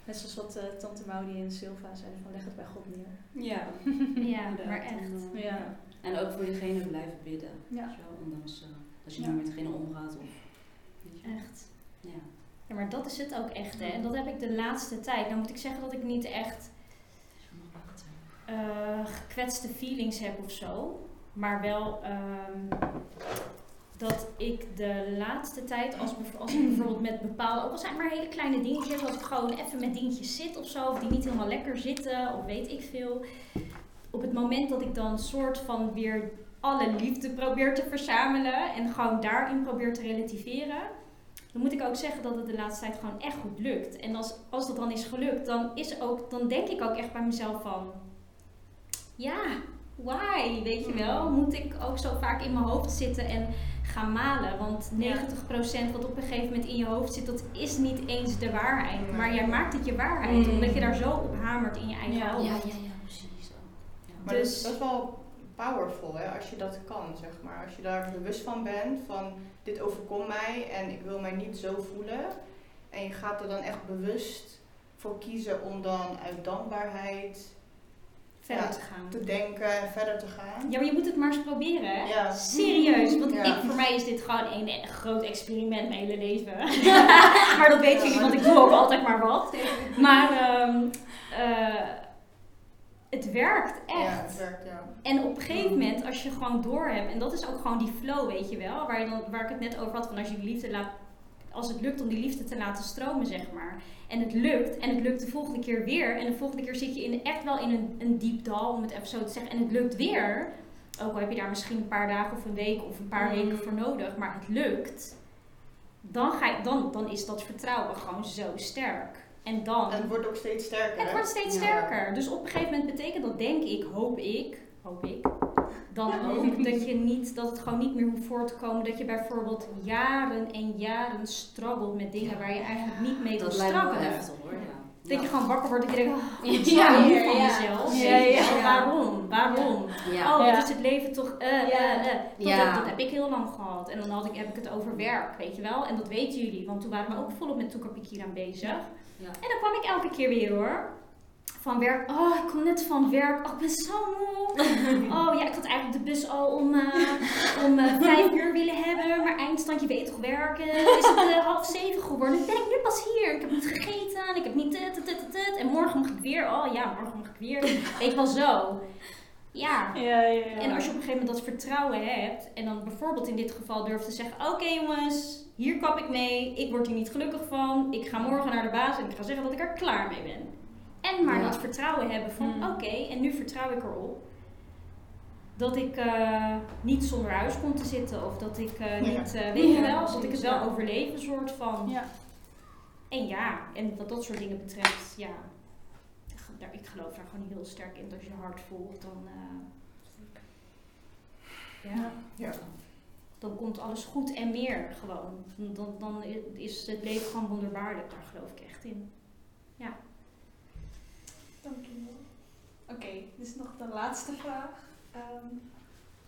Net zoals wat tante Maudie en Silva zeiden van leg het bij God neer. Ja, Ja, maar echt. Ja. En ook voor diegene blijven bidden. Ja. Wel, ondanks eh, als je Ja. niet met diegene omgaat. Of. Echt. Ja. Ja, maar dat is het ook echt, hè. En dat heb ik de laatste tijd. Nou moet ik zeggen dat ik niet echt eh, gekwetste feelings heb of zo. Maar wel, ehm, dat ik de laatste tijd, als, als ik bijvoorbeeld met bepaalde, ook al zijn het maar hele kleine dingetjes, als ik gewoon even met dingetjes zit of zo, of die niet helemaal lekker zitten, of weet ik veel. Op het moment dat ik dan soort van weer alle liefde probeer te verzamelen en gewoon daarin probeer te relativeren, dan moet ik ook zeggen dat het de laatste tijd gewoon echt goed lukt. En als, als dat dan is gelukt, dan, is ook, dan denk ik ook echt bij mezelf van, ja, why, weet je wel? Moet ik ook zo vaak in mijn hoofd zitten en gaan malen? Want 90% wat op een gegeven moment in je hoofd zit, dat is niet eens de waarheid. Maar jij maakt het je waarheid, Mm. omdat je daar zo op hamert in je eigen Ja. hoofd. Ja. Ja. Maar Dus- dat is wel powerful hè, als je dat kan, zeg maar. Als je daar bewust van bent, van dit overkomt mij en ik wil mij niet zo voelen. En je gaat er dan echt bewust voor kiezen om dan uit dankbaarheid Verder Ja. te gaan. te denken en verder te gaan. Ja, maar je moet het maar eens proberen, hè? Ja. Serieus, want Ja. ik, voor mij is dit gewoon een, een groot experiment mijn hele leven. maar dat weten jullie, want ik doe ook altijd maar wat. Maar ehm, eh, het werkt echt. Ja, het werkt, ja. En op een gegeven moment, als je gewoon door hebt, en dat is ook gewoon die flow, weet je wel, waar, je dan, waar ik het net over had, van als je die liefde laat, als het lukt om die liefde te laten stromen, zeg maar. En het lukt, en het lukt de volgende keer weer, en de volgende keer zit je in, echt wel in een, een diep dal, om het even zo te zeggen, en het lukt weer. Ook al heb je daar misschien een paar dagen of een week of een paar Mm. weken voor nodig, maar het lukt. Dan, ga je, dan, dan is dat vertrouwen gewoon zo sterk. En dan... En het wordt ook steeds sterker. Het hè? wordt steeds Ja. sterker. Dus op een gegeven moment betekent dat, denk ik, hoop ik, hoop ik, dan Ja. ook dat je niet, dat het gewoon niet meer hoeft voor te komen dat je bijvoorbeeld jaren en jaren struggelt met dingen waar je eigenlijk niet mee wil Dat lijkt me wel struggelen. heftig hoor, ja. Dat je gewoon wakker wordt en je denkt, oh, ik Ja, ja, ja, van ja. mezelf. Ja, ja, ja. Waarom? Waarom? Ja. Oh, Ja. wat is het leven toch? Ja. eh. Dat, Ja. heb, dat heb ik heel lang gehad. En dan had ik, heb ik het over werk, weet je wel. En dat weten jullie, want toen waren we ook volop met Toekerpik aan bezig. Ja. En dan kwam ik elke keer weer hoor. Van werk. Oh, ik kom net van werk. Oh, ik ben zo moe. Oh ja, ik had eigenlijk de bus al om, eh, om eh, vijf uur willen hebben. Maar eindstand, je weet toch werken. Is het eh, half zeven geworden? Dan ben ik nu pas hier. Ik heb niet gegeten. en Ik heb niet dit, dit, dit. En morgen mag ik weer. Oh ja, morgen mag ik weer. Weet je wel zo. Ja. Ja, ja, ja. En als je op een gegeven moment dat vertrouwen hebt en dan bijvoorbeeld in dit geval durft te zeggen: Oké jongens, hier kap ik mee, ik word hier niet gelukkig van, ik ga morgen naar de baas en ik ga zeggen dat ik er klaar mee ben. En maar Ja. dat vertrouwen hebben van: Mm. Oké, en nu vertrouw ik erop dat ik eh, niet zonder huis kom te zitten of dat ik eh, Ja. niet, eh, weet je Ja, wel, dat ik het wel overleef, een soort van. Ja. En ja, en wat dat soort dingen betreft, ja, daar- ik geloof daar gewoon heel sterk in dat als je hart volgt, dan. eh, ja, Ja. Dan komt alles goed en meer gewoon. Dan, dan is het leven gewoon wonderbaarlijk, daar geloof ik echt in. Dankjewel. Oké, dit is nog de laatste vraag. Ehm,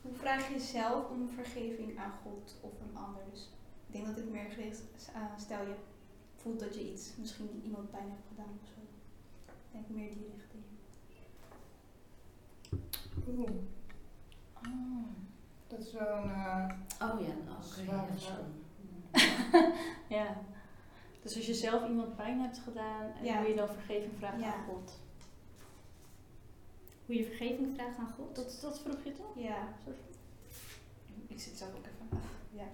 hoe vraag je zelf om vergeving aan God of een ander? Dus ik denk dat dit meer gericht is aan, stel je voelt dat je iets, misschien iemand pijn hebt gedaan of zo. Ik denk meer die richting. Oeh. Ah, dat is wel een... eh, Oh ja. Zware ja. Dus als je zelf iemand pijn hebt gedaan, en Ja. wil je dan vergeving Ja. aan God? Hoe je vergeving vraagt aan God. Dat, dat vroeg je toch? Ja, ik zit zelf ook even. Ja.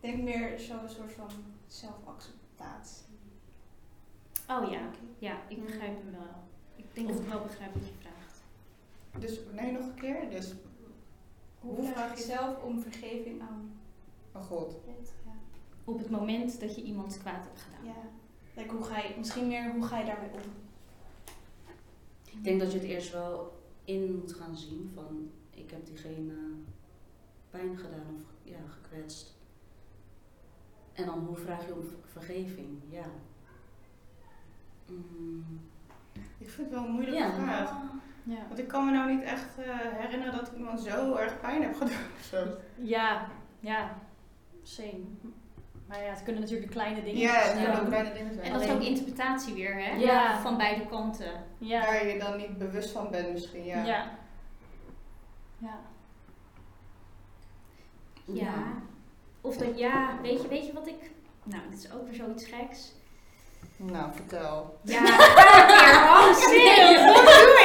Ik denk meer zo'n soort van zelfacceptatie. Oh ja, ja, ik Mm. begrijp hem wel. Ik denk dat ik wel begrijp wat je vraagt. Dus, nee, nog een keer. Dus, Hoe vraag je zelf om vergeving aan oh god. Ja. Op het moment dat je iemand kwaad hebt gedaan. Ja. Like, hoe ga je, misschien meer hoe ga je daarmee om? Ik denk dat je het eerst wel in moet gaan zien van ik heb diegene pijn gedaan of ja, gekwetst. En dan hoe vraag je om ver- vergeving? Ja. Mm, Ik vind het wel een moeilijke ja. vraag. Ja. Want ik kan me nou niet echt eh, herinneren dat ik iemand zo erg pijn heb gedaan of zo. Ja, ja. Same. Maar ja, het kunnen natuurlijk kleine dingen Ja, het zijn. kunnen ook kleine dingen zijn. En dat is ook interpretatie weer, hè? Ja. Van beide kanten. Ja. Waar je dan niet bewust van bent misschien, ja. Ja. Ja. Ja. Of dat ja, weet je, weet je wat ik. Nou, dit is ook weer zoiets geks. Nou, vertel. Ja, oh, serieus,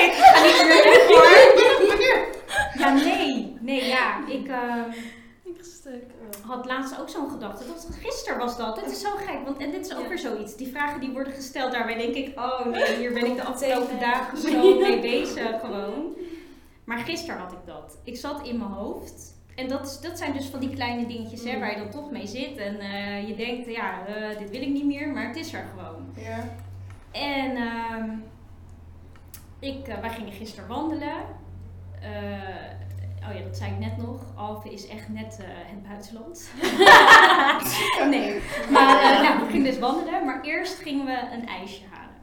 Ik ga niet hoor. Ja, nee, nee, ja, ik. stuk. Oh. had laatst ook zo'n gedachte. Dat was, gisteren was dat. Dit is zo gek. Want, en dit is ook Ja. weer zoiets. Die vragen die worden gesteld, daarbij denk ik... Oh nee, hier ben ik de afgelopen dagen zo mee bezig gewoon. Maar gisteren had ik dat. Ik zat in mijn hoofd. En dat, is- dat zijn dus van die kleine dingetjes hè, Mm. waar je dan toch mee zit. En eh, je denkt, ja, eh, dit wil ik niet meer. Maar het is er gewoon. Ja. En ehm, ik, eh, wij gingen gisteren wandelen. Eh, oh ja, dat zei ik net nog. Alphen is echt net eh, het buitenland. nee, maar nou, we gingen dus wandelen. Maar eerst gingen we een ijsje halen.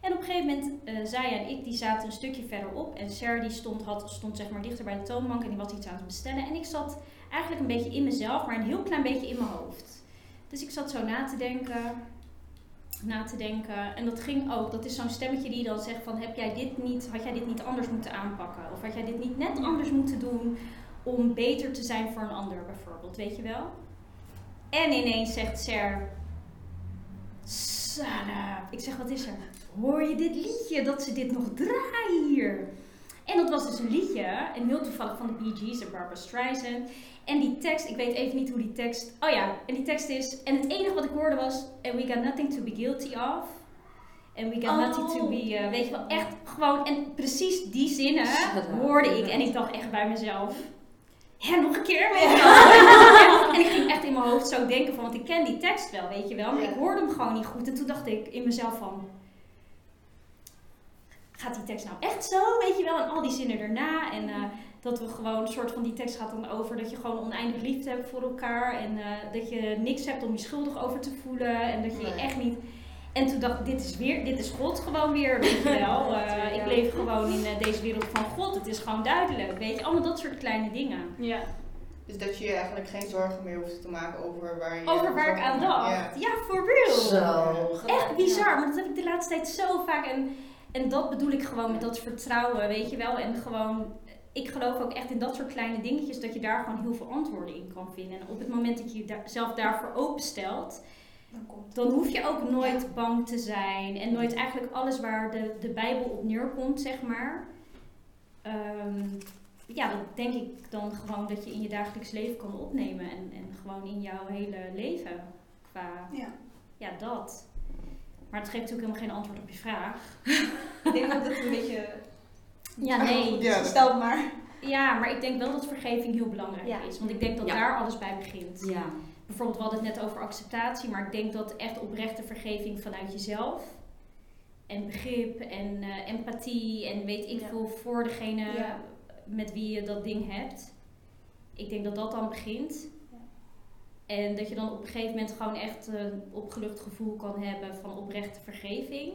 En op een gegeven moment, eh, zij en ik, die zaten een stukje verderop. En Ser die stond, had, stond zeg maar dichter bij de toonbank en die was iets aan het bestellen. En ik zat eigenlijk een beetje in mezelf, maar een heel klein beetje in mijn hoofd. Dus ik zat zo na te denken na te denken. En dat ging ook. Dat is zo'n stemmetje die dan zegt van heb jij dit niet, had jij dit niet anders moeten aanpakken? Of had jij dit niet net anders moeten doen om beter te zijn voor een ander bijvoorbeeld, weet je wel? En ineens zegt Ser, Sana. Ik zeg, wat is er? Hoor je dit liedje, dat ze dit nog draaien hier? En dat was dus een liedje, en heel toevallig van de Bee Gees en Barbara Streisand. En die tekst, ik weet even niet hoe die tekst. Oh ja, en die tekst is. En het enige wat ik hoorde was. And we got nothing to be guilty of. And we got Oh. nothing to be. eh, weet je wel, echt gewoon. En precies die zinnen hoorde ik. En ik dacht echt bij mezelf. Hè, nog een keer, weet en ik ging echt in mijn hoofd zo denken van, want ik ken die tekst wel, weet je wel. Maar Ja. ik hoorde hem gewoon niet goed. En toen dacht ik in mezelf van, gaat die tekst nou echt zo, weet je wel? En al die zinnen erna. En eh, dat we gewoon, een soort van die tekst gaat dan over dat je gewoon oneindig liefde hebt voor elkaar. En eh, dat je niks hebt om je schuldig over te voelen. En dat je Nee. echt niet... En toen dacht ik, dit is, weer, dit is God gewoon weer, weet je wel. Eh, ik leef gewoon in eh, deze wereld van God. Het is gewoon duidelijk, weet je. Allemaal dat soort kleine dingen. Ja. Dus dat je je eigenlijk geen zorgen meer hoeft te maken over waar je... Over waar ik aan dacht. Ja. Ja, for real. Zo. Echt bizar, maar dat heb ik de laatste tijd zo vaak. En, en dat bedoel ik gewoon met dat vertrouwen, weet je wel. En gewoon, ik geloof ook echt in dat soort kleine dingetjes, dat je daar gewoon heel veel antwoorden in kan vinden. En op het moment dat je jezelf daarvoor openstelt, Dan komt dan hoef je ook nooit bang te zijn. En nooit eigenlijk alles waar de, de Bijbel op neerkomt, zeg maar. Ehm, ja, dat denk ik dan gewoon dat je in je dagelijks leven kan opnemen. En, en gewoon in jouw hele leven. Qua, Ja. ja, dat. Maar het geeft natuurlijk helemaal geen antwoord op je vraag. Ik denk dat het een beetje... Ja, nee. Ja. Stel het maar. Ja, maar ik denk wel dat vergeving heel belangrijk Ja. is. Want ik denk dat Ja. daar alles bij begint. Ja. Bijvoorbeeld, we hadden het net over acceptatie, maar ik denk dat echt oprechte vergeving vanuit jezelf en begrip en eh, empathie en weet ik Ja. veel voor degene Ja. met wie je dat ding hebt. Ik denk dat dat dan begint. En dat je dan op een gegeven moment gewoon echt een opgelucht gevoel kan hebben van oprechte vergeving.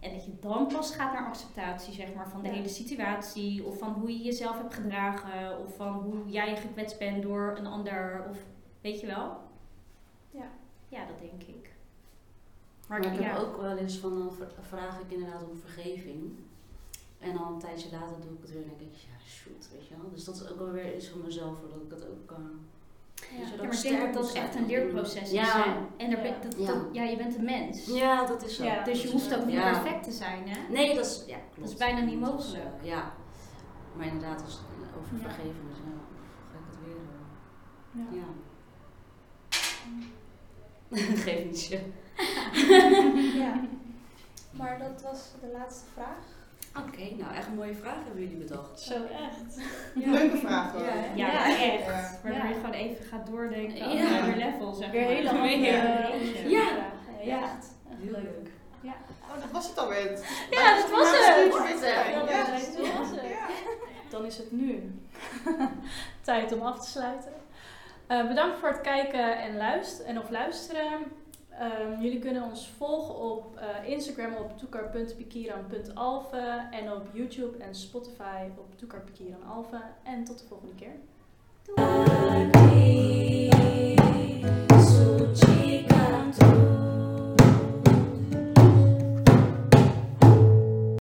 En dat je dan pas gaat naar acceptatie, zeg maar, van de Ja. hele situatie. Of van hoe je jezelf hebt gedragen. Of van hoe jij gekwetst bent door een ander. Of weet je wel? Ja. Ja, dat denk ik. Maar ik heb ook wel eens van, dan vraag ik inderdaad om vergeving. En dan een tijdje later doe ik het weer en denk ik, ja, shoot, weet je wel. Dus dat is ook wel weer iets van mezelf, dat ik dat ook... eh, Ja, ja, maar ik denk dat dat echt een leerproces Ja. is. Hè? En daar ben- Ja. dat, Ja. dat- ja, je bent een mens. Ja, dat is zo. Ja. Dus je hoeft ook niet Ja. perfect te zijn, hè? Nee, dat is, ja, klopt. Dat is bijna niet mogelijk. ja. Maar inderdaad, als het over Ja. vergeven is, ja, ga ik het weer... eh, Ja. ja. Geef niet je. Ja. Maar dat was de laatste vraag. Oké, nou echt een mooie vraag hebben jullie bedacht. Zo echt. Leuke vraag hoor. Ja? Ja, Ja. echt. Ja. Waardoor Ja. je gewoon even gaat doordenken Ja. over een ander level, zeg Weer maar. hele andere Ja. Ja. Ja, Ja. echt. Echt leuk. Oh, dat was het alweer. Ja, dat was het. weer Ja, dat was het. Ja. Dan is het nu tijd om af te sluiten. Eh, bedankt voor het kijken en, luisteren, en of luisteren. Ehm, jullie kunnen ons volgen op eh, Instagram op toekar.pikiran.alve en op YouTube en Spotify op toekarpikiranalve. En tot de volgende keer. Doei.